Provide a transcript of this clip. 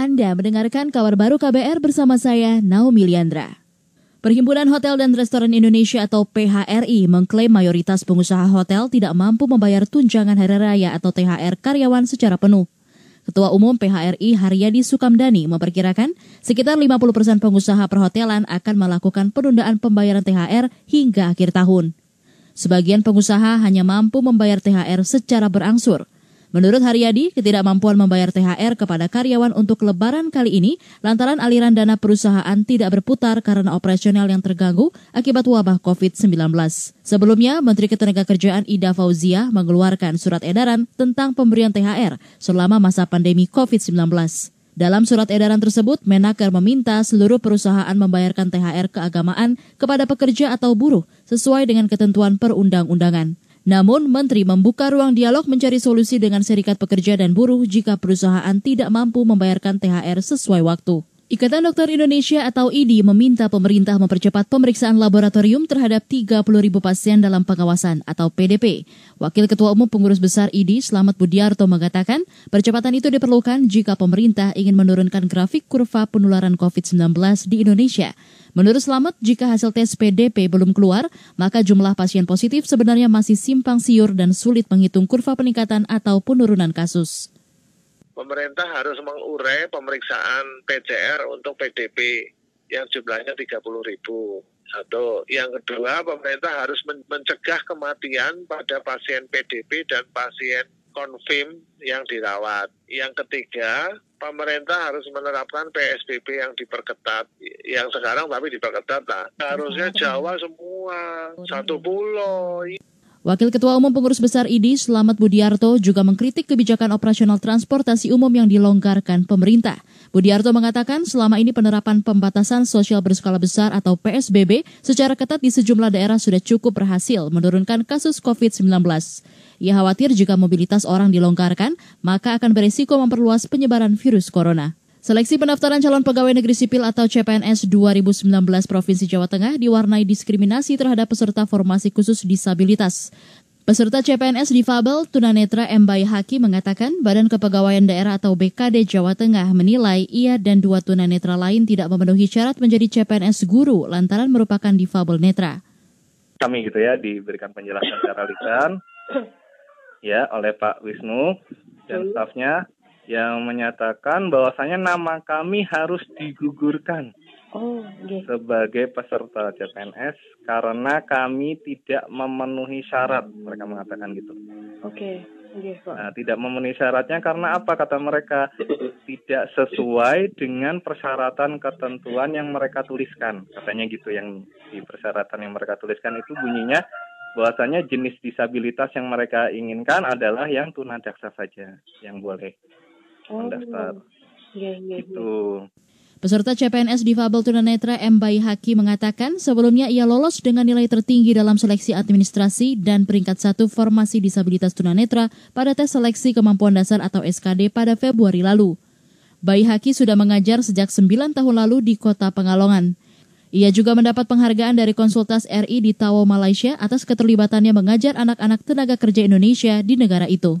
Anda mendengarkan kabar baru KBR bersama saya, Naomi Liandra. Perhimpunan Hotel dan Restoran Indonesia atau PHRI mengklaim mayoritas pengusaha hotel tidak mampu membayar tunjangan hari raya atau THR karyawan secara penuh. Ketua Umum PHRI Haryadi Sukamdani memperkirakan sekitar 50 persen pengusaha perhotelan akan melakukan penundaan pembayaran THR hingga akhir tahun. Sebagian pengusaha hanya mampu membayar THR secara berangsur – Menurut Haryadi, ketidakmampuan membayar THR kepada karyawan untuk lebaran kali ini lantaran aliran dana perusahaan tidak berputar karena operasional yang terganggu akibat wabah COVID-19. Sebelumnya, Menteri Ketenagakerjaan Ida Fauzia mengeluarkan surat edaran tentang pemberian THR selama masa pandemi COVID-19. Dalam surat edaran tersebut, Menaker meminta seluruh perusahaan membayarkan THR keagamaan kepada pekerja atau buruh sesuai dengan ketentuan perundang-undangan. Namun, Menteri membuka ruang dialog mencari solusi dengan serikat pekerja dan buruh jika perusahaan tidak mampu membayarkan THR sesuai waktu. Ikatan Dokter Indonesia atau IDI meminta pemerintah mempercepat pemeriksaan laboratorium terhadap 30 ribu pasien dalam pengawasan atau PDP. Wakil Ketua Umum Pengurus Besar IDI, Slamet Budiarto, mengatakan percepatan itu diperlukan jika pemerintah ingin menurunkan grafik kurva penularan COVID-19 di Indonesia. Menurut Slamet, jika hasil tes PDP belum keluar, maka jumlah pasien positif sebenarnya masih simpang siur dan sulit menghitung kurva peningkatan atau penurunan kasus pemerintah harus mengurai pemeriksaan PCR untuk PDP yang jumlahnya 30 ribu. Satu. Yang kedua, pemerintah harus mencegah kematian pada pasien PDP dan pasien konfirm yang dirawat. Yang ketiga, pemerintah harus menerapkan PSBB yang diperketat. Yang sekarang tapi diperketat lah. Harusnya Jawa semua, satu pulau. Wakil Ketua Umum Pengurus Besar IDI Selamat Budiarto juga mengkritik kebijakan operasional transportasi umum yang dilonggarkan pemerintah. Budiarto mengatakan selama ini penerapan pembatasan sosial berskala besar atau PSBB secara ketat di sejumlah daerah sudah cukup berhasil menurunkan kasus COVID-19. Ia khawatir jika mobilitas orang dilonggarkan, maka akan beresiko memperluas penyebaran virus corona. Seleksi pendaftaran calon pegawai negeri sipil atau CPNS 2019 Provinsi Jawa Tengah diwarnai diskriminasi terhadap peserta formasi khusus disabilitas. Peserta CPNS difabel tunanetra Mbai Haki mengatakan Badan Kepegawaian Daerah atau BKD Jawa Tengah menilai ia dan dua tunanetra lain tidak memenuhi syarat menjadi CPNS guru lantaran merupakan difabel netra. Kami gitu ya diberikan penjelasan secara lisan ya oleh Pak Wisnu dan stafnya yang menyatakan bahwasanya nama kami harus digugurkan oh, okay. sebagai peserta CPNS karena kami tidak memenuhi syarat mereka mengatakan gitu. Oke. Okay. Okay, nah, tidak memenuhi syaratnya karena apa kata mereka tidak sesuai dengan persyaratan ketentuan yang mereka tuliskan katanya gitu yang di persyaratan yang mereka tuliskan itu bunyinya bahwasanya jenis disabilitas yang mereka inginkan adalah yang tunadaksa saja yang boleh oh, mendaftar. Iya, iya, iya. Itu. Peserta CPNS Difabel Tunanetra M. Bayi Haki mengatakan sebelumnya ia lolos dengan nilai tertinggi dalam seleksi administrasi dan peringkat satu formasi disabilitas tunanetra pada tes seleksi kemampuan dasar atau SKD pada Februari lalu. Bayi Haki sudah mengajar sejak 9 tahun lalu di kota Pengalongan. Ia juga mendapat penghargaan dari Konsultas RI di Tawau, Malaysia atas keterlibatannya mengajar anak-anak tenaga kerja Indonesia di negara itu.